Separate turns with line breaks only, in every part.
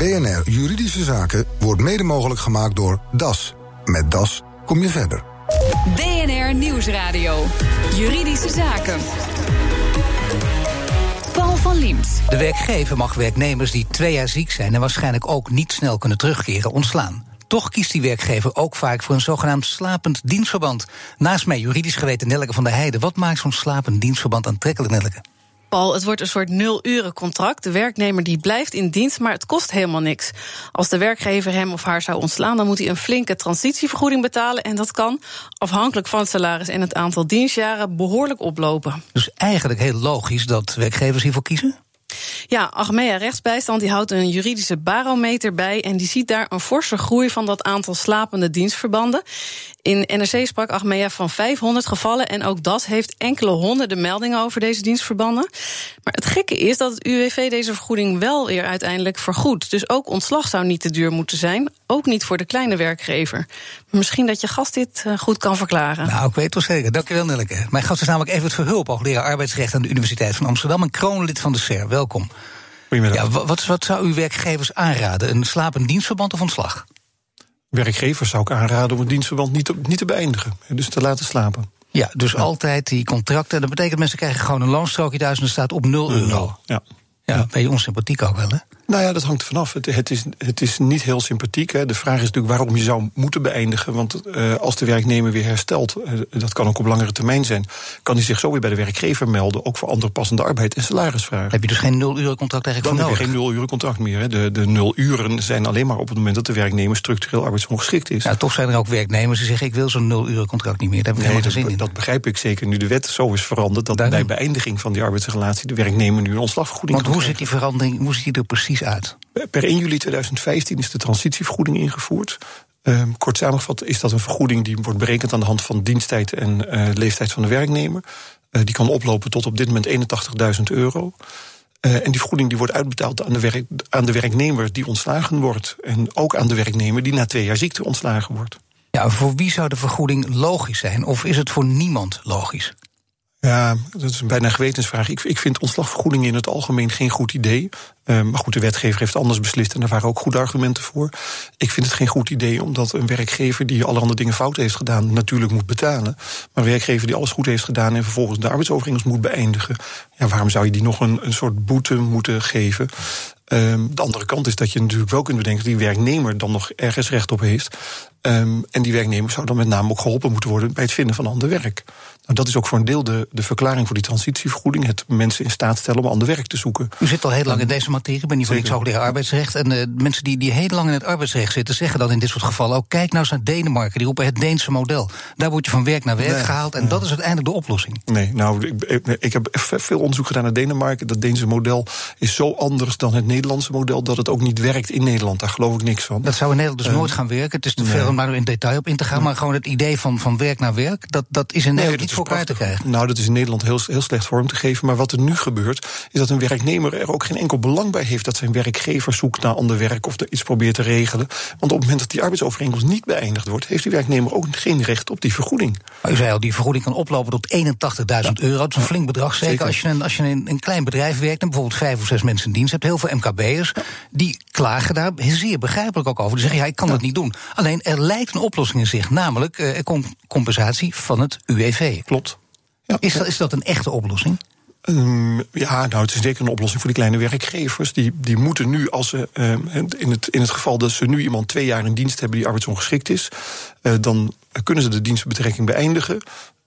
BNR Juridische Zaken wordt mede mogelijk gemaakt door DAS. Met DAS kom je verder.
BNR Nieuwsradio. Juridische Zaken. Paul van Liemt.
De werkgever mag werknemers die twee jaar ziek zijn en waarschijnlijk ook niet snel kunnen terugkeren ontslaan. Toch kiest die werkgever ook vaak voor een zogenaamd slapend dienstverband. Naast mij juridisch geweten Nelleke van der Heijden. Wat maakt zo'n slapend dienstverband aantrekkelijk, Nelleke?
Paul, het wordt een soort nul-uren-contract. De werknemer die blijft in dienst, maar het kost helemaal niks. Als de werkgever hem of haar zou ontslaan, dan moet hij een flinke transitievergoeding betalen. En dat kan, afhankelijk van het salaris en het aantal dienstjaren, behoorlijk oplopen.
Dus eigenlijk heel logisch dat werkgevers hiervoor kiezen?
Ja, Achmea Rechtsbijstand die houdt een juridische barometer bij... en die ziet daar een forse groei van dat aantal slapende dienstverbanden. In NRC sprak Achmea van 500 gevallen... en ook dat heeft enkele honderden meldingen over deze dienstverbanden. Maar het gekke is dat het UWV deze vergoeding wel weer uiteindelijk vergoedt. Dus ook ontslag zou niet te duur moeten zijn. Ook niet voor de kleine werkgever. Misschien dat je gast dit eh, goed kan verklaren.
Nou, ik weet het wel zeker. Dankjewel, Nelleke. Mijn gast is namelijk Evert Verhulp, hoogleraar arbeidsrecht aan de Universiteit van Amsterdam... en kroonlid van de SER. Welkom.
Goedemiddag.
Ja, wat, wat zou u werkgevers aanraden? Een slapend dienstverband of ontslag?
Werkgevers zou ik aanraden om het dienstverband niet te, niet te beëindigen. Dus te laten slapen.
Ja, dus altijd die contracten. Dat betekent mensen krijgen gewoon een loonstrookje thuis en er staat op 0 euro.
Ja.
Ja, ben je onsympathiek ook wel, hè?
Nou ja, dat hangt er vanaf. Het, het, is, het is niet heel sympathiek. Hè. De vraag is natuurlijk waarom je zou moeten beëindigen. Want uh, als de werknemer weer herstelt, uh, dat kan ook op langere termijn zijn, kan hij zich zo weer bij de werkgever melden, ook voor andere passende arbeid en salarisvragen.
Heb je dus geen nul-uren contract eigenlijk
Dan
voor
heb je geen nul-uren contract meer. Hè. De, de nul uren zijn alleen maar op het moment dat de werknemer structureel arbeidsongeschikt is.
Ja, toch zijn er ook werknemers die zeggen: ik wil zo'n nul-uren contract niet meer. Daar heb ik
Nee,
geen
dat,
zin in.
dat begrijp ik zeker nu de wet zo is veranderd. Dat
Daarom.
bij beëindiging van die arbeidsrelatie de werknemer nu een ontslagvergoeding
Want hoe zit die verandering, hoe ziet die er precies uit?
Per 1 juli 2015 is de transitievergoeding ingevoerd. Um, kort samengevat is dat een vergoeding die wordt berekend aan de hand van diensttijd en uh, leeftijd van de werknemer. Uh, die kan oplopen tot op dit moment 81.000 euro. Uh, en die vergoeding die wordt uitbetaald aan de, werk, aan de werknemer die ontslagen wordt. En ook aan de werknemer die na twee jaar ziekte ontslagen wordt.
Ja, voor wie zou de vergoeding logisch zijn? Of is het voor niemand logisch?
Ja, dat is bijna een gewetensvraag. Ik, ik vind ontslagvergoedingen in het algemeen geen goed idee. Uh, maar goed, de wetgever heeft anders beslist en daar waren ook goede argumenten voor. Ik vind het geen goed idee omdat een werkgever die allerhande dingen fout heeft gedaan, natuurlijk moet betalen. Maar een werkgever die alles goed heeft gedaan en vervolgens de arbeidsovereenkomst moet beëindigen. Ja, waarom zou je die nog een, een soort boete moeten geven? Um, de andere kant is dat je natuurlijk wel kunt bedenken dat die werknemer dan nog ergens recht op heeft. Um, en die werknemer zou dan met name ook geholpen moeten worden bij het vinden van ander werk. Nou, dat is ook voor een deel de, de verklaring voor die transitievergoeding. Het mensen in staat stellen om ander werk te zoeken.
U zit al heel lang in deze materie, ben niet voor niks hoogleraar arbeidsrecht. En uh, mensen die, die heel lang in het arbeidsrecht zitten, zeggen dan in dit soort gevallen ook: kijk nou eens naar Denemarken, die roepen het Deense model. Daar word je van werk naar werk nee, gehaald en dat is uiteindelijk de oplossing.
Nee, nou, ik, ik, ik, heb veel onderzoek gedaan naar Denemarken. Dat Deense model is zo anders dan het Nederlandse model dat het ook niet werkt in Nederland. Daar geloof ik niks van.
Dat zou in Nederland dus uh, nooit gaan werken. Het is te nee. veel om daar in detail op in te gaan. Nee. Maar gewoon het idee van, van werk naar werk, dat, dat is in Nederland niet voor elkaar te krijgen.
Nou, dat is in Nederland heel, heel slecht vorm te geven. Maar wat er nu gebeurt, is dat een werknemer er ook geen enkel belang bij heeft dat zijn werkgever zoekt naar ander werk of er iets probeert te regelen. Want op het moment dat die arbeidsovereenkomst niet beëindigd wordt, heeft die werknemer ook geen recht op die vergoeding.
Maar u zei al, die vergoeding kan oplopen tot 81.000 ja. euro. Dat is een flink bedrag. Zeker, zeker. als je, een, als je in een klein bedrijf werkt en bijvoorbeeld vijf of zes mensen in dienst hebt, heel veel MKB'ers, ja. die klagen daar zeer begrijpelijk ook over. Die zeggen, ja, ik kan ja. dat niet doen. Alleen er lijkt een oplossing in zich, namelijk uh, compensatie van het UWV.
Klopt.
Ja. Is, dat, is dat een echte oplossing?
Um, ja, nou, het is zeker een oplossing voor die kleine werkgevers. Die, die moeten nu, als ze um, in, het, in het geval dat ze nu iemand twee jaar in dienst hebben die arbeidsongeschikt is, uh, dan kunnen ze de dienstbetrekking beëindigen.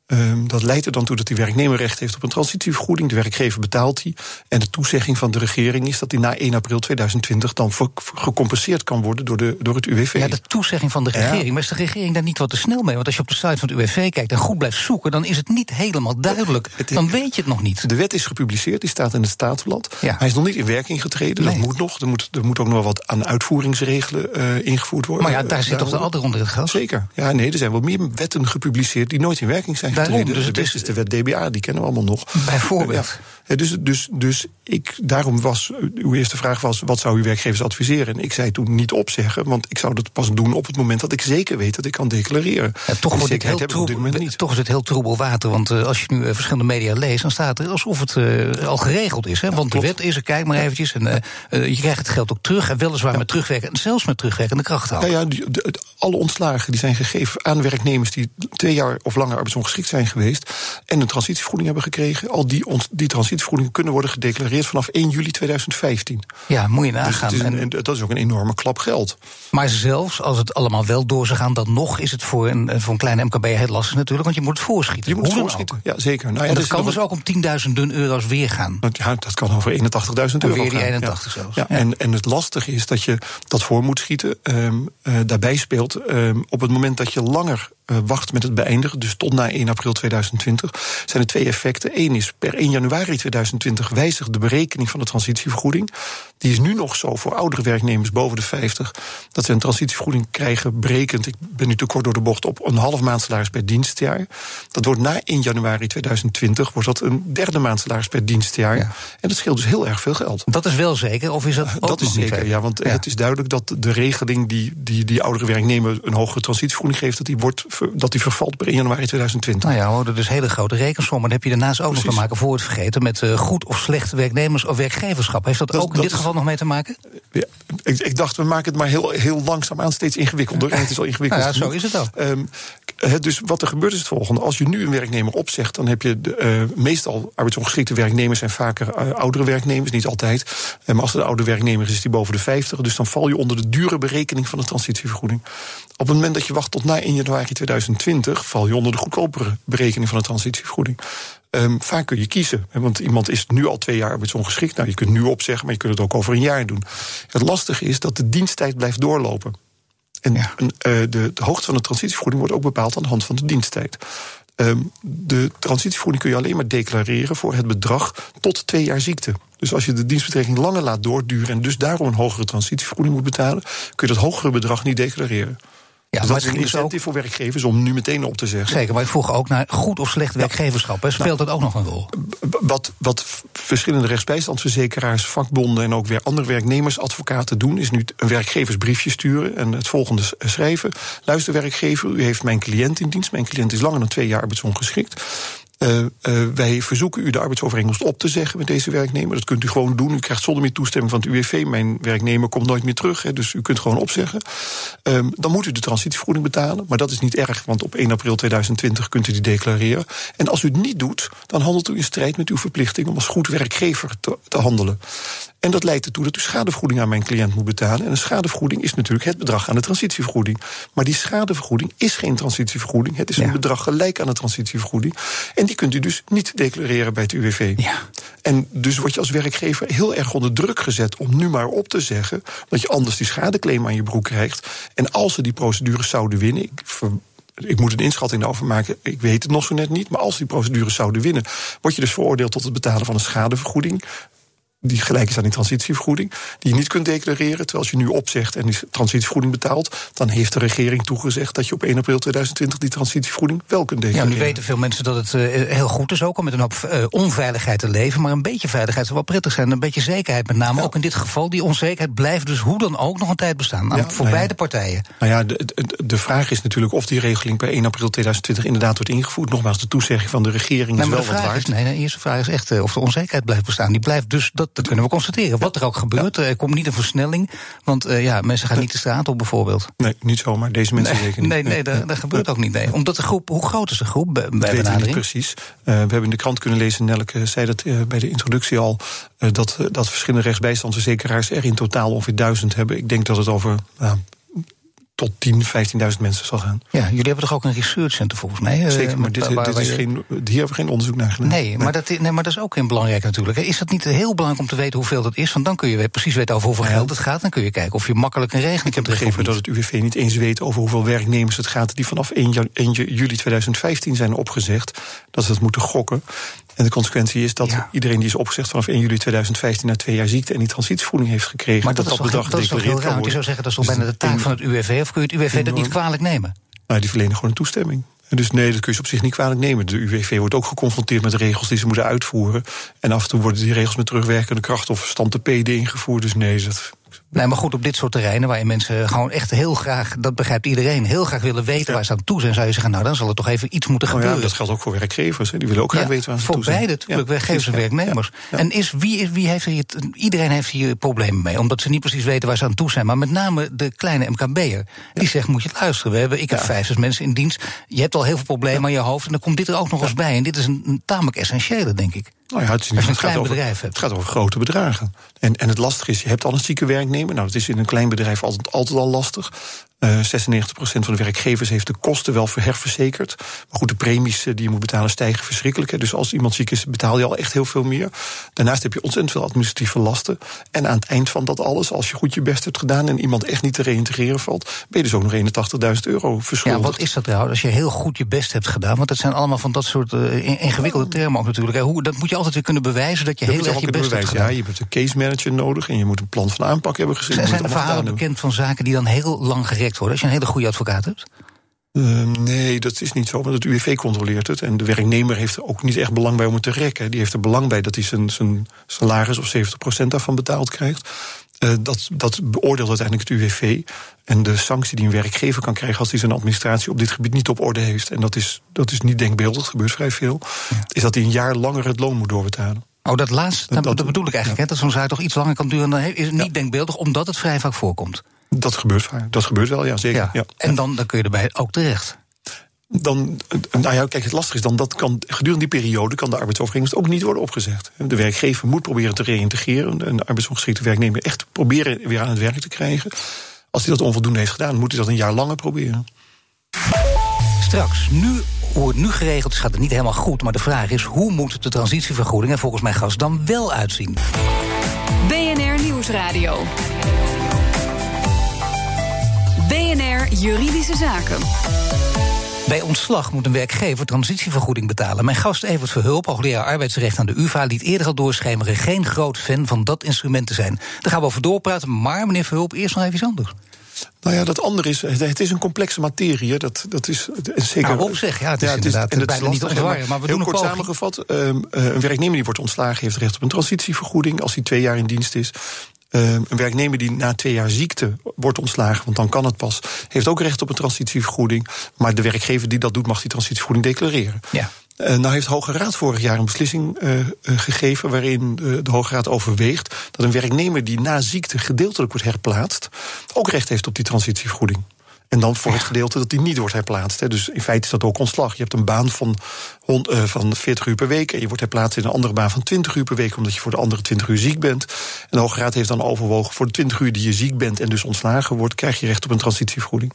Um, dat leidt er dan toe dat die werknemer recht heeft op een transitievergoeding. De werkgever betaalt die. En de toezegging van de regering is dat die na 1 april 2020 dan gecompenseerd kan worden door, de, door het UWV.
Ja, de toezegging van de regering. Ja. Maar is de regering daar niet wat te snel mee? Want als je op de site van het UWV kijkt en goed blijft zoeken, dan is het niet helemaal duidelijk. Het, dan weet je het nog niet.
De wet is gepubliceerd, die staat in het staatsblad. Ja. Hij is nog niet in werking getreden. Nee. Dat moet nog. Er moet, er moet ook nog wat aan uitvoeringsregelen uh, ingevoerd worden.
Maar ja, daar zit toch de ander onder het gas?
Zeker. Ja, nee, er zijn wel meer wetten gepubliceerd die nooit in werking zijn
daarom,
dus het is, is de wet DBA, die kennen we allemaal nog.
Bijvoorbeeld.
Ja, dus, dus, dus ik, daarom was, uw eerste vraag was, wat zou uw werkgevers adviseren? En ik zei toen niet opzeggen, want ik zou dat pas doen op het moment dat ik zeker weet dat ik kan declareren.
Ja, toch, wordt het heel troebel, toch is het heel troebel water, want uh, als je nu uh, verschillende media leest, dan staat er alsof het uh, al geregeld is. Hè? Ja, want klopt. de wet is er, kijk maar eventjes, en je krijgt het geld ook terug, en weliswaar ja. met terugwerken, zelfs met terugwerkende kracht
Ja, ja die, de, alle ontslagen die zijn gegeven aan werknemers die twee jaar of langer arbeidsongeschikt zijn geweest en een transitievergoeding hebben gekregen, al die, die kunnen worden gedeclareerd vanaf 1 juli 2015.
Ja, moet je nagaan.
Dus een, en, dat is ook een enorme klap geld.
Maar zelfs als het allemaal wel door zou gaan, dan nog is het voor een, voor een kleine MKB heel lastig natuurlijk, want je moet het voorschieten.
Je moet het voorschieten, ja zeker.
Nou, ja, en dat kan dus ook om 10.000 euro's weer gaan.
Ja, dat kan over 81.000 euro
weer die
81
ja. zelfs.
Ja, ja. En, en het lastige is dat je dat voor moet schieten. Um, uh, daarbij speelt um, op het moment dat je langer wacht met het beëindigen, dus tot na 1 april 2020, zijn er twee effecten. Eén is per 1 januari 2020 wijzigt de berekening van de transitievergoeding. Die is nu nog zo voor oudere werknemers boven de 50 dat ze een transitievergoeding krijgen berekend. Ik ben nu te kort door de bocht op een half maand salaris per dienstjaar. Dat wordt na 1 januari 2020 wordt dat een derde maand salaris per dienstjaar. Ja. En dat scheelt dus heel erg veel geld.
Dat is wel zeker, of is dat ook
Dat is zeker, ja, want ja. het is duidelijk dat de regeling die die, die oudere werknemer een hogere transitievergoeding geeft, dat die wordt dat die vervalt per 1 januari 2020.
Nou ja, we houden dus hele grote rekensommen. Dan heb je daarnaast ook Precies. nog te maken, voor het vergeten, met uh, goed of slecht werknemers- of werkgeverschap. Heeft dat, dat ook in dat dit is, geval nog mee te maken?
Ja, ik, ik, dacht, we maken het maar heel, heel langzaam aan steeds ingewikkelder. En het is al ingewikkeld.
Nou ja, zo is het ook.
Um, dus wat er gebeurt is het volgende. Als je nu een werknemer opzegt, dan heb je de, uh, meestal arbeidsongeschikte werknemers zijn vaker uh, oudere werknemers, niet altijd. Uh, maar als het een oude werknemer is, is die boven de 50. Dus dan val je onder de dure berekening van de transitievergoeding. Op het moment dat je wacht tot na 1 januari 2020, val je onder de goedkopere berekening van de transitievergoeding. Um, vaak kun je kiezen. Want iemand is nu al twee jaar arbeidsongeschikt. Nou, je kunt nu opzeggen, maar je kunt het ook over een jaar doen. Het lastige is dat de diensttijd blijft doorlopen. En ja. uh, de, de, hoogte van de transitievergoeding wordt ook bepaald aan de hand van de diensttijd. Um, de transitievergoeding kun je alleen maar declareren voor het bedrag tot twee jaar ziekte. Dus als je de dienstbetrekking langer laat doorduren en dus daarom een hogere transitievergoeding moet betalen, kun je dat hogere bedrag niet declareren. Ja, dus dat is een incentive ook... voor werkgevers om nu meteen op te zeggen.
Zeker, maar ik vroeg ook naar goed of slecht werkgeverschap. Hè? Speelt nou, dat ook nog een rol?
Wat, wat verschillende rechtsbijstandsverzekeraars, vakbonden en ook weer andere werknemersadvocaten doen, is nu een werkgeversbriefje sturen en het volgende schrijven. Luister, werkgever, u heeft mijn cliënt in dienst. Mijn cliënt is langer dan twee jaar arbeidsongeschikt. Uh, uh, wij verzoeken u de arbeidsovereenkomst op te zeggen met deze werknemer. Dat kunt u gewoon doen. U krijgt zonder meer toestemming van het UWV. Mijn werknemer komt nooit meer terug, hè, dus u kunt gewoon opzeggen. Um, dan moet u de transitievergoeding betalen. Maar dat is niet erg, want op 1 april 2020 kunt u die declareren. En als u het niet doet, dan handelt u in strijd met uw verplichting om als goed werkgever te handelen. En dat leidt ertoe dat u schadevergoeding aan mijn cliënt moet betalen. En een schadevergoeding is natuurlijk het bedrag aan de transitievergoeding. Maar die schadevergoeding is geen transitievergoeding. Het is ja. een bedrag gelijk aan de transitievergoeding. En die kunt u dus niet declareren bij het UWV.
Ja.
En dus word je als werkgever heel erg onder druk gezet om nu maar op te zeggen dat je anders die schadeclaim aan je broek krijgt. En als ze die procedures zouden winnen. Ik ver, ik moet een inschatting daarover maken. Ik weet het nog zo net niet. Maar als die procedures zouden winnen, word je dus veroordeeld tot het betalen van een schadevergoeding die gelijk is aan die transitievergoeding, die je niet kunt declareren. Terwijl als je nu opzegt en die transitievergoeding betaalt, dan heeft de regering toegezegd dat je op 1 april 2020 die transitievergoeding wel kunt declareren.
Ja, nu weten veel mensen dat het uh, heel goed is ook om met een hoop uh, onveiligheid te leven. Maar een beetje veiligheid zou wel prettig zijn. Een beetje zekerheid met name. Ja. Ook in dit geval, die onzekerheid blijft dus hoe dan ook nog een tijd bestaan. Nou, ja, voor nou beide partijen.
Nou ja, de, de, de, vraag is natuurlijk of die regeling per 1 april 2020 inderdaad wordt ingevoerd. Nogmaals, de toezegging van de regering
nee,
is wel
wat
waard.
Is, nee, de eerste vraag is echt uh, of de onzekerheid blijft bestaan. Die blijft dus, dat, dat kunnen we constateren. Wat er ook gebeurt, er komt niet een versnelling. Want uh, ja, mensen gaan niet de straat op bijvoorbeeld.
Nee, niet zomaar. Deze mensen
nee,
zeker niet.
Nee, nee, dat, dat gebeurt ook niet. Nee. Omdat de groep, hoe groot is de groep bij
dat
benadering?
Weet niet precies. Uh, we hebben in de krant kunnen lezen, Nelke zei dat uh, bij de introductie al, dat, dat verschillende rechtsbijstandsverzekeraars er in totaal ongeveer duizend hebben. Ik denk dat het over tot 10, 15.000 mensen zal gaan.
Ja, jullie hebben toch ook een research center volgens mij?
Zeker, maar dit, dit is geen, hier hebben we geen onderzoek naar gedaan.
Nee, nee. Maar, dat, nee maar dat is ook heel belangrijk natuurlijk. Is dat niet heel belangrijk om te weten hoeveel dat is? Want dan kun je precies weten over hoeveel ja. geld het gaat. Dan kun je kijken of je makkelijk een regeling
Ik heb begrepen dat het UWV niet eens weet over hoeveel werknemers het gaat... die vanaf 1, 1 juli 2015 zijn opgezegd. Dat ze dat moeten gokken. En de consequentie is dat ja. iedereen die is opgezegd vanaf 1 juli 2015 na twee jaar ziekte en die transitievergoeding heeft gekregen,
maar dat,
dat,
dat
bedrag
dat kan worden. Je zou zeggen dat is toch bijna de taak van het UWV, of kun je het UWV dat niet kwalijk nemen?
Nou, die verlenen gewoon een toestemming. Dus nee, dat kun je op zich niet kwalijk nemen. De UWV wordt ook geconfronteerd met regels die ze moeten uitvoeren. En af en toe worden die regels met terugwerkende kracht of stand te PD ingevoerd. Dus nee, dat
Nee, maar goed, op dit soort terreinen waarin mensen gewoon echt heel graag, dat begrijpt iedereen, heel graag willen weten waar ze aan toe zijn, zou je zeggen, nou dan zal er toch even iets moeten
oh
gebeuren.
Ja, dat geldt ook voor werkgevers. Hè. Die willen ook graag weten waar ze
voor
toe zijn.
Voor beide, natuurlijk, werkgevers en werknemers. En is, wie, is, wie heeft hier, iedereen heeft hier problemen mee, omdat ze niet precies weten waar ze aan toe zijn. Maar met name de kleine MKB'er, die zegt, moet je luisteren. We hebben, ik heb vijf, zes mensen in dienst. Je hebt al heel veel problemen aan je hoofd en dan komt dit er ook nog eens bij. En dit is een, een tamelijk essentiële, denk ik.
Nou ja, het, is niet, het, gaat over, het gaat over grote bedragen. En, en het lastige is, je hebt al een zieke werknemer. Nou, dat is in een klein bedrijf altijd, altijd al lastig. Uh, 96% van de werkgevers heeft de kosten wel herverzekerd. Maar goed, de premies die je moet betalen stijgen verschrikkelijk. Hè. Dus als iemand ziek is, betaal je al echt heel veel meer. Daarnaast heb je ontzettend veel administratieve lasten. En aan het eind van dat alles, als je goed je best hebt gedaan... en iemand echt niet te reïntegreren valt... ben je dus ook nog 81.000 euro verschuldigd.
Ja, wat is dat trouwens, als je heel goed je best hebt gedaan? Want dat zijn allemaal van dat soort uh, ingewikkelde termen ook natuurlijk. Hoe, dat moet je altijd weer kunnen bewijzen dat je dat heel erg je best bewijzen. hebt gedaan.
Ja, je hebt een case manager nodig en je moet een plan van aanpak hebben gezien.
Zijn, zijn er verhalen bekend van zaken die dan heel lang gerekt worden... als je een hele goede advocaat hebt?
Uh, nee, dat is niet zo, want het UWV controleert het. En de werknemer heeft er ook niet echt belang bij om het te rekken. Die heeft er belang bij dat hij zijn, zijn salaris of 70% daarvan betaald krijgt. Uh, dat, dat beoordeelt uiteindelijk het UWV. En de sanctie die een werkgever kan krijgen als hij zijn administratie op dit gebied niet op orde heeft. En dat is, dat is niet denkbeeldig, dat gebeurt vrij veel. Ja. Is dat hij een jaar langer het loon moet doorbetalen.
Oh, dat laatste, dat, dat bedoel ik eigenlijk. Ja. Hè, dat zo'n zaak toch iets langer kan duren. Dan is het niet ja. denkbeeldig, omdat het vrij vaak voorkomt.
Dat gebeurt vaak. Dat gebeurt wel, ja, zeker. Ja.
En dan, dan kun je erbij ook terecht.
Dan, nou ja, kijk, het lastige is dan dat kan gedurende die periode kan de arbeidsovereenkomst ook niet worden opgezegd. De werkgever moet proberen te reïntegreren en de arbeidsongeschikte werknemer echt proberen weer aan het werk te krijgen. Als hij dat onvoldoende heeft gedaan, moet hij dat een jaar langer proberen.
Straks, nu hoe het nu geregeld is, gaat het niet helemaal goed. Maar de vraag is, hoe moet de transitievergoeding er volgens mijn gast dan wel uitzien?
BNR Nieuwsradio. BNR Juridische Zaken.
Bij ontslag moet een werkgever transitievergoeding betalen. Mijn gast Evert Verhulp, hoogleraar arbeidsrecht aan de UvA... liet eerder al doorschemeren geen groot fan van dat instrument te zijn. Daar gaan we over doorpraten, maar meneer Verhulp, eerst nog even iets anders.
Nou ja, dat andere is, het is een complexe materie. Dat, dat is zeker.
Nou, op zich, ja, het is ja, het is, inderdaad en het bijna niet ontwarren. Maar we
heel
doen
kort samengevat, um, een werknemer die wordt ontslagen heeft recht op een transitievergoeding als hij twee jaar in dienst is. Uh, een werknemer die na twee jaar ziekte wordt ontslagen, want dan kan het pas, heeft ook recht op een transitievergoeding. Maar de werkgever die dat doet, mag die transitievergoeding declareren.
Ja.
Uh, nou heeft de Hoge Raad vorig jaar een beslissing uh, uh, gegeven waarin de Hoge Raad overweegt dat een werknemer die na ziekte gedeeltelijk wordt herplaatst, ook recht heeft op die transitievergoeding. En dan voor het gedeelte dat die niet wordt herplaatst. Hè. Dus in feite is dat ook ontslag. Je hebt een baan van, uh, van 40 uur per week. En je wordt herplaatst in een andere baan van 20 uur per week. Omdat je voor de andere 20 uur ziek bent. En de Hoge Raad heeft dan overwogen. Voor de 20 uur die je ziek bent en dus ontslagen wordt. krijg je recht op een transitievergoeding.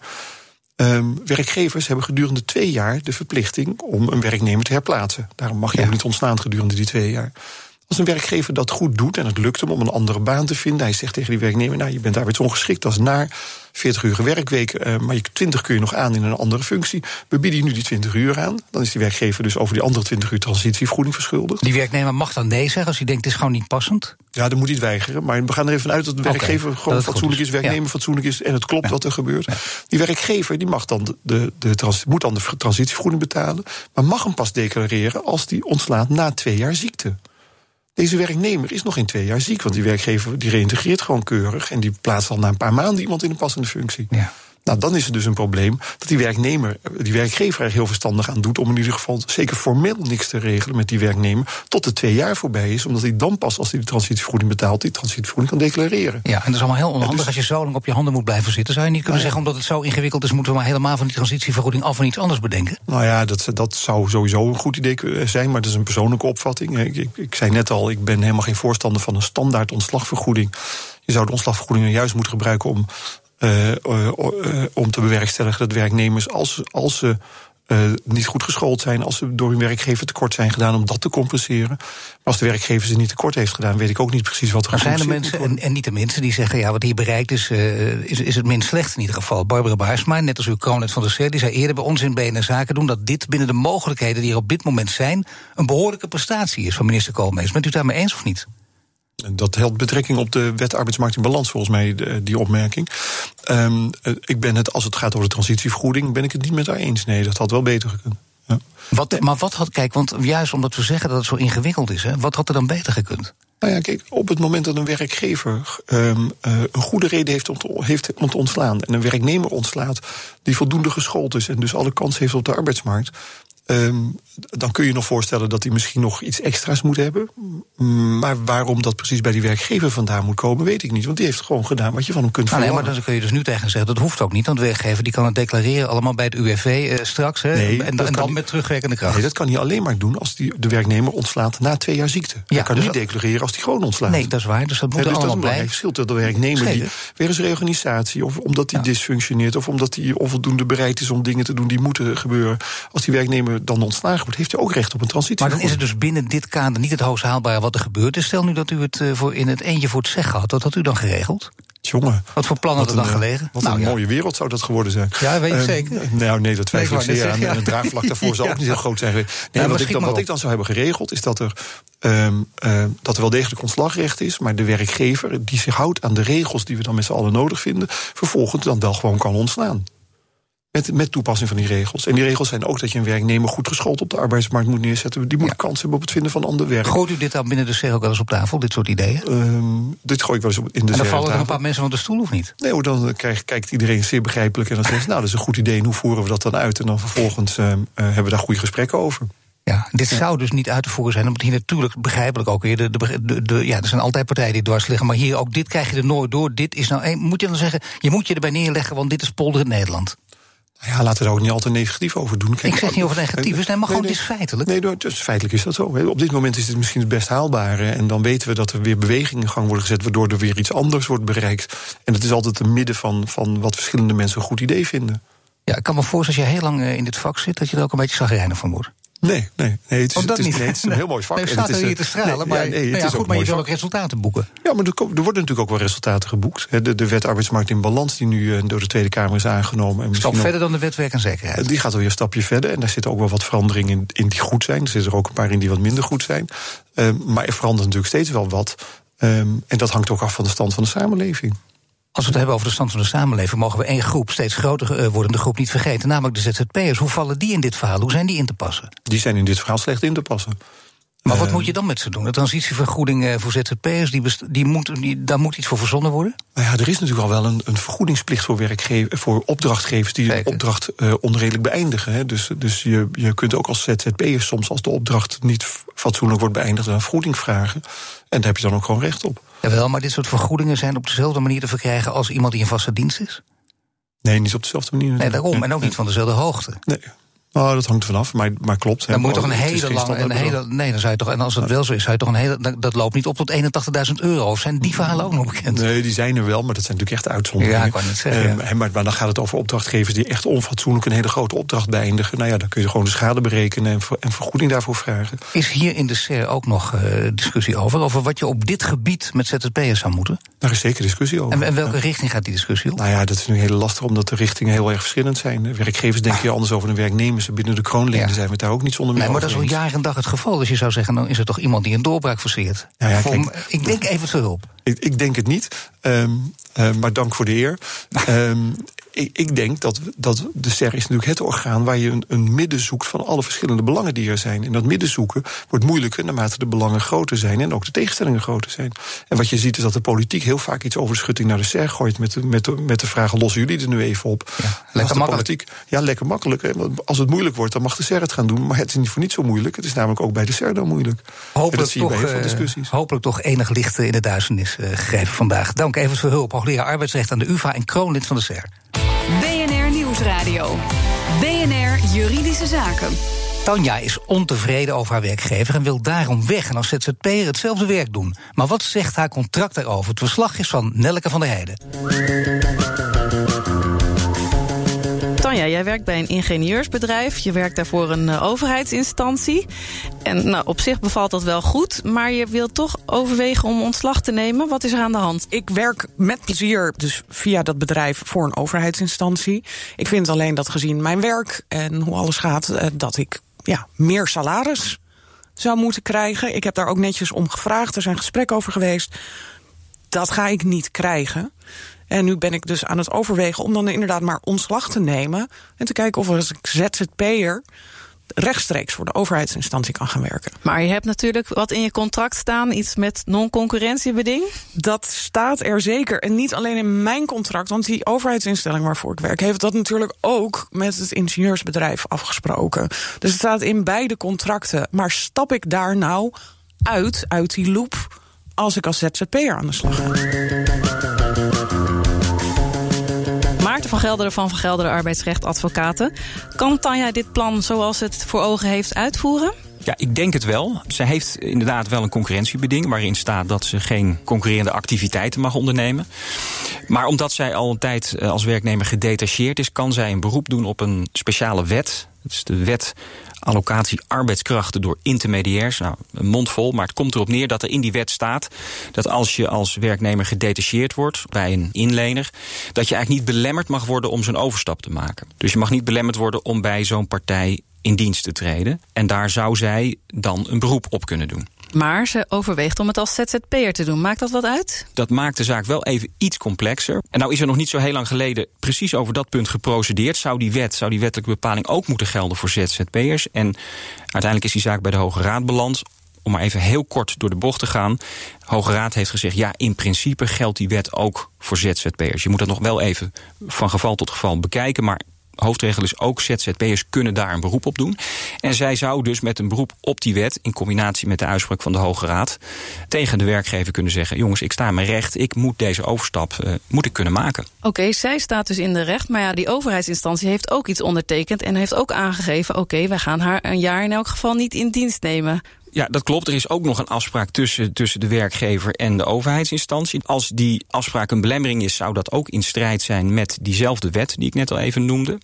Um, werkgevers hebben gedurende twee jaar de verplichting om een werknemer te herplaatsen. Daarom mag je ja. ook niet ontslaan gedurende die twee jaar. Als een werkgever dat goed doet en het lukt hem om een andere baan te vinden, hij zegt tegen die werknemer: Nou, je bent arbeidsongeschikt, dat is naar 40 uur werkweek, uh, maar je 20 kun je nog aan in een andere functie. We bieden je nu die 20 uur aan. Dan is die werkgever dus over die andere 20 uur transitievergoeding verschuldigd.
Die werknemer mag dan nee zeggen als hij denkt: het is gewoon niet passend?
Ja, dan moet hij het weigeren. Maar we gaan er even uit dat de werkgever gewoon fatsoenlijk is, is, werknemer ja. fatsoenlijk is en het klopt ja. wat er gebeurt. Ja. Die werkgever die mag dan de, de, de trans, moet dan de transitievergoeding betalen, maar mag hem pas declareren als die ontslaat na twee jaar ziekte. Deze werknemer is nog geen twee jaar ziek, want die werkgever die reïntegreert gewoon keurig en die plaatst al na een paar maanden iemand in een passende functie.
Ja.
Nou, dan is er dus een probleem dat die werknemer, die werkgever er heel verstandig aan doet om in ieder geval zeker formeel niks te regelen met die werknemer tot de twee jaar voorbij is, omdat hij dan pas als hij de transitievergoeding betaalt, die transitievergoeding kan declareren.
Ja, en dat is allemaal heel onhandig ja, dus, als je zo lang op je handen moet blijven zitten. Zou je niet kunnen nou, zeggen, omdat het zo ingewikkeld is, moeten we maar helemaal van die transitievergoeding af en iets anders bedenken?
Nou ja, dat, dat zou sowieso een goed idee zijn, maar dat is een persoonlijke opvatting. Ik, ik, ik zei net al, ik ben helemaal geen voorstander van een standaard ontslagvergoeding. Je zou de ontslagvergoedingen juist moeten gebruiken om om te bewerkstelligen dat werknemers, als, als ze uh, niet goed geschoold zijn, als ze door hun werkgever tekort zijn gedaan, om dat te compenseren. Maar als de werkgever ze niet tekort heeft gedaan, weet ik ook niet precies wat er
Maar zijn er mensen, en, en, niet de mensen, die zeggen: ja, wat hier bereikt is, is, is het minst slecht in ieder geval. Barbara Baarsma, net als uw kroonlet van de CER, die zei eerder bij ons in BNR Zaken doen dat dit binnen de mogelijkheden die er op dit moment zijn, een behoorlijke prestatie is van minister Koolmees. Bent u het daarmee eens of niet?
Dat helpt betrekking op de wet arbeidsmarkt in balans, volgens mij, die opmerking. Um, ik ben het, als het gaat over de transitievergoeding, ben ik het niet met haar eens. Nee, dat had wel beter gekund. Ja.
Wat, maar wat had, kijk, want juist omdat we zeggen dat het zo ingewikkeld is, hè, wat had er dan beter gekund?
Nou ja, kijk, op het moment dat een werkgever um, uh, een goede reden heeft om, te, heeft om te ontslaan en een werknemer ontslaat die voldoende geschoold is en dus alle kans heeft op de arbeidsmarkt, Um, dan kun je nog voorstellen dat hij misschien nog iets extra's moet hebben. Maar waarom dat precies bij die werkgever vandaan moet komen, weet ik niet. Want die heeft gewoon gedaan wat je van hem kunt verwachten.
Ah, nee, maar dan kun je dus nu tegen zeggen, dat hoeft ook niet. Want de werkgever die kan het declareren allemaal bij het UWV uh, straks. Hè,
nee,
en, en dan met terugwerkende kracht.
Nee, dat kan hij alleen maar doen als die, de werknemer ontslaat na twee jaar ziekte. Ja, hij kan dus niet declareren als hij gewoon ontslaat.
Nee, dat is waar. Dus dat moet
ja, dus
allemaal
dat is een belangrijk verschil tussen de werknemer
Schelen.
die weer eens reorganisatie... of omdat hij
Ja.
dysfunctioneert... of omdat hij onvoldoende bereid is om dingen te doen die moeten gebeuren. Als die werknemer dan ontslagen wordt, heeft hij ook recht op een transitie.
Maar dan is het dus binnen dit kader niet het hoogst haalbare wat er gebeurt. Stel nu dat u het eh, voor in het eentje voor het zeggen had, wat had u dan geregeld?
Jongen.
Wat voor plan had
Wat
er dan
eh,
gelegen?
Wat
Nou,
een
ja.
mooie wereld zou dat geworden zijn.
Ja, weet je
Ehm,
zeker?
Nou, nee, dat twijfel ik
ik
zeer En het draagvlak daarvoor zou ook niet heel groot zijn geweest. Nee, wat, ik dan, wat ik dan zou hebben geregeld, is dat er, ehm, eh, dat er wel degelijk ontslagrecht is... maar de werkgever die zich houdt aan de regels die we dan met z'n allen nodig vinden... vervolgens dan wel gewoon kan ontslaan. Met, met toepassing van die regels. En die regels zijn ook dat je een werknemer goed geschoold op de arbeidsmarkt moet neerzetten. Die moet
Ja.
kans hebben op het vinden van ander werk.
Gooit u dit dan binnen de CER ook wel eens op tafel, dit soort ideeën?
Ehm, dit gooi ik wel eens op in de
en dan vallen er een paar mensen van de stoel, of niet?
Nee, dan krijg, kijkt iedereen zeer begrijpelijk. En dan zegt ze, nou, dat is een goed idee. En hoe voeren we dat dan uit? En dan vervolgens ehm, eh, hebben we daar goede gesprekken over.
Ja, dit zou dus niet uit te voeren zijn, omdat hier natuurlijk begrijpelijk ook weer. De, de, de, de- ja, er zijn altijd partijen die dwars liggen, maar hier ook dit krijg je er nooit door. Dit is nou, een- moet je dan zeggen, je moet je erbij neerleggen, want dit is polder in Nederland.
Nou ja, laten we daar ook niet altijd negatief over doen. Kijk,
Ik zeg niet het negatief is, nee, maar gewoon
nee,
het is feitelijk.
Nee, dus feitelijk is dat zo. Op dit moment is het misschien het best haalbare. En dan weten we dat er weer bewegingen in gang worden gezet... waardoor er weer iets anders wordt bereikt. En het is altijd een midden van, van wat verschillende mensen een goed idee vinden.
Ja, ik kan me voorstellen, als je heel lang eh, in dit vak zit, dat je er ook een beetje zagrijnig van wordt.
Nee, nee, nee, het is,
dat
het is,
niet.
nee, het is een heel mooi vak.
Nee,
En
staat
het is,
er hier te stralen,
nee,
maar,
nee, het
nou ja,
is ook
goed, maar je
een
wil ook resultaten boeken.
Ja, maar er, er worden natuurlijk ook wel resultaten geboekt. Hè. De, de wet arbeidsmarkt in balans, die nu eh, door de Tweede Kamer is aangenomen. En
Stap verder dan de wet werk en zekerheid.
Die gaat alweer een stapje verder. En daar zitten ook wel wat veranderingen in, in die goed zijn. Er zitten er ook een paar in die wat minder goed zijn. Ehm, maar er verandert natuurlijk steeds wel wat. Ehm, en dat hangt ook af van de stand van de samenleving.
Als we het hebben over de stand van de samenleving, mogen we één groep, steeds groter eh, wordende groep, niet vergeten. Namelijk de ZZP'ers. Hoe vallen die in dit verhaal? Hoe zijn die in te passen?
Die zijn in dit verhaal slecht in te passen.
Maar wat
Eh,
moet je dan met ze doen? De transitievergoeding eh, voor ZZP'ers, die die moet, die, daar moet iets voor verzonnen worden?
Nou ja, er is natuurlijk al wel een, een vergoedingsplicht voor, voor opdrachtgevers die
Zeker.
een opdracht eh, onredelijk beëindigen. Hè. Dus, dus je, je kunt ook als ZZP'er soms, als de opdracht niet fatsoenlijk wordt beëindigd, een vergoeding vragen. En daar heb je dan ook gewoon recht op.
Jawel, maar dit soort vergoedingen zijn op dezelfde manier te verkrijgen als iemand die in vaste dienst is?
Nee, niet op dezelfde manier.
Nee, daarom. En ook niet van dezelfde hoogte.
Nee. Nou, dat hangt er vanaf, maar, maar klopt.
Dan moet je toch een
Het is
hele lange. Een hele, nee, dan zou je toch. En als het wel zo is, zou je toch een hele. dat- loopt niet op tot 81.000 euro. Of zijn die verhalen ook nog bekend?
Nee, die zijn er wel, maar dat zijn natuurlijk echt uitzonderingen.
Ja, ik wou net zeggen, ja.
en maar, maar dan gaat het over opdrachtgevers die echt onfatsoenlijk een hele grote opdracht beëindigen. Nou ja, dan kun je gewoon de schade berekenen en, ver- en vergoeding daarvoor vragen.
Is hier in de SER ook nog eh, discussie over? Over wat je op dit gebied met ZZP'ers zou moeten?
Daar is zeker discussie over.
En, en welke
Ja.
richting gaat die discussie op?
Nou ja, dat is nu heel lastig, omdat de richtingen heel erg verschillend zijn. Werkgevers denken hier anders over dan werknemers. Binnen de kroonleden
Ja.
zijn we het daar ook niet zonder meer
Nee, maar dat is al jaar en dag het geval. Dus je zou zeggen, dan is er toch iemand die een doorbraak forceert.
Nou ja, kijk-
ik denk even te hulp.
Ik, ik denk het niet, ehm, eh, maar dank voor de eer. Ehm, ik, ik denk dat, dat de SER is natuurlijk het orgaan waar je een, een midden zoekt van alle verschillende belangen die er zijn. En dat midden zoeken wordt moeilijker naarmate de belangen groter zijn en ook de tegenstellingen groter zijn. En wat je ziet is dat de politiek heel vaak iets over de schutting naar de SER gooit met de, met de, met de vraag: lossen jullie er nu even op?
Ja, lekker makkelijk.
Politiek, ja, lekker makkelijk. hè, want Als het moeilijk wordt, dan mag de SER het gaan doen. Maar het is niet voor niet zo moeilijk. Het is namelijk ook bij de SER dan moeilijk. dat
Hopelijk
zie je bij
toch,
heel
eh,
discussies.
hopelijk toch enig licht in de duisternis eh, gegeven vandaag. Dank even voor hulp. Hoogleraar arbeidsrecht aan de UvA en kroonlid van de SER.
Nieuwsradio. BNR Juridische Zaken.
Tanja is ontevreden over haar werkgever en wil daarom weg en als ZZP'er hetzelfde werk doen. Maar wat zegt haar contract daarover? Het verslag is van Nelleke van der Heijden.
Tanja, jij werkt bij een ingenieursbedrijf. Je werkt daarvoor een eh, overheidsinstantie. En nou, op zich bevalt dat wel goed. Maar je wilt toch overwegen om ontslag te nemen. Wat is er aan de hand?
Ik werk met plezier dus via dat bedrijf voor een overheidsinstantie. Ik vind alleen dat gezien mijn werk en hoe alles gaat, eh, dat ik ja, meer salaris zou moeten krijgen. Ik heb daar ook netjes om gevraagd. Er zijn gesprekken over geweest. Dat ga ik niet krijgen. En nu ben ik dus aan het overwegen om dan inderdaad maar ontslag te nemen. En te kijken of er als ZZP'er rechtstreeks voor de overheidsinstantie kan gaan werken.
Maar je hebt natuurlijk wat in je contract staan, iets met non-concurrentiebeding.
Dat staat er zeker. En niet alleen in mijn contract, want die overheidsinstelling waarvoor ik werk, heeft dat natuurlijk ook met het ingenieursbedrijf afgesproken. Dus het staat in beide contracten. Maar stap ik daar nou uit, uit die loop, als ik als ZZP'er aan de slag ga?
Van Gelderen van Van Gelderen Arbeidsrecht Advocaten. Kan Tanja dit plan zoals het voor ogen heeft uitvoeren?
Ja, ik denk het wel. Ze heeft inderdaad wel een concurrentiebeding waarin staat dat ze geen concurrerende activiteiten mag ondernemen. Maar omdat zij al een tijd eh, als werknemer gedetacheerd is, kan zij een beroep doen op een speciale wet. Dat is de wet allocatie arbeidskrachten door intermediairs. Nou, een mond vol, maar het komt erop neer dat er in die wet staat dat als je als werknemer gedetacheerd wordt bij een inlener, dat je eigenlijk niet belemmerd mag worden om zo'n overstap te maken. Dus je mag niet belemmerd worden om bij zo'n partij in dienst te treden. En daar zou zij dan een beroep op kunnen doen.
Maar ze overweegt om het als ZZP'er te doen. Maakt dat wat uit?
Dat maakt de zaak wel even iets complexer. En nou is er nog niet zo heel lang geleden precies over dat punt geprocedeerd. Zou die wet, zou die wettelijke bepaling ook moeten gelden voor ZZP'ers? En uiteindelijk is die zaak bij de Hoge Raad beland om maar even heel kort door de bocht te gaan. De Hoge Raad heeft gezegd, ja, in principe geldt die wet ook voor ZZP'ers. Je moet dat nog wel even van geval tot geval bekijken, maar hoofdregel is ook ZZP'ers kunnen daar een beroep op doen. En zij zou dus met een beroep op die wet, in combinatie met de uitspraak van de Hoge Raad, tegen de werkgever kunnen zeggen: jongens, ik sta mijn recht, ik moet deze overstap uh, moet ik kunnen maken.
Oké, zij staat dus in de recht, maar ja, die overheidsinstantie heeft ook iets ondertekend en heeft ook aangegeven: oké, wij gaan haar een jaar in elk geval niet in dienst nemen.
Ja, dat klopt. Er is ook nog een afspraak tussen, tussen de werkgever en de overheidsinstantie. Als die afspraak een belemmering is, zou dat ook in strijd zijn met diezelfde wet die ik net al even noemde.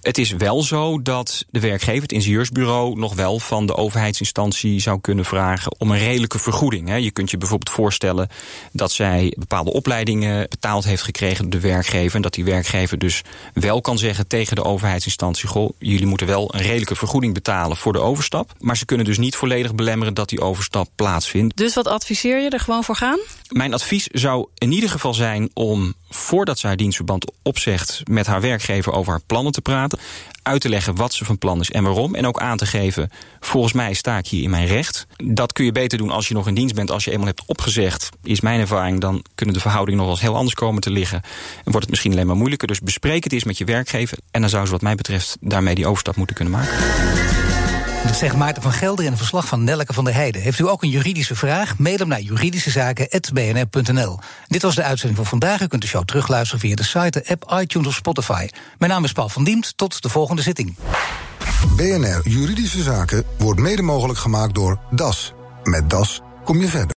Het is wel zo dat de werkgever, het ingenieursbureau, nog wel van de overheidsinstantie zou kunnen vragen om een redelijke vergoeding. Je kunt je bijvoorbeeld voorstellen dat zij bepaalde opleidingen betaald heeft gekregen door de werkgever. En dat die werkgever dus wel kan zeggen tegen de overheidsinstantie: Goh, jullie moeten wel een redelijke vergoeding betalen voor de overstap. Maar ze kunnen dus niet volledig belemmeren dat die overstap plaatsvindt.
Dus wat adviseer je er gewoon voor gaan?
Mijn advies zou in ieder geval zijn om voordat ze haar dienstverband opzegt met haar werkgever over haar plannen te praten. Uit te leggen wat ze van plan is en waarom. En ook aan te geven, volgens mij sta ik hier in mijn recht. Dat kun je beter doen als je nog in dienst bent. Als je eenmaal hebt opgezegd, is mijn ervaring, dan kunnen de verhoudingen nog wel eens heel anders komen te liggen. En wordt het misschien alleen maar moeilijker. Dus bespreek het eens met je werkgever. En dan zou ze wat mij betreft daarmee die overstap moeten kunnen maken.
Dat zegt Maarten van Gelder in een verslag van Nelleke van der Heijden. Heeft u ook een juridische vraag? Mail hem naar juridischezaken.bnr.nl. Dit was de uitzending voor vandaag. U kunt de show terugluisteren via de site, de app, iTunes of Spotify. Mijn naam is Paul van Diemt. Tot de volgende zitting.
BNR Juridische Zaken wordt mede mogelijk gemaakt door DAS. Met DAS kom je verder.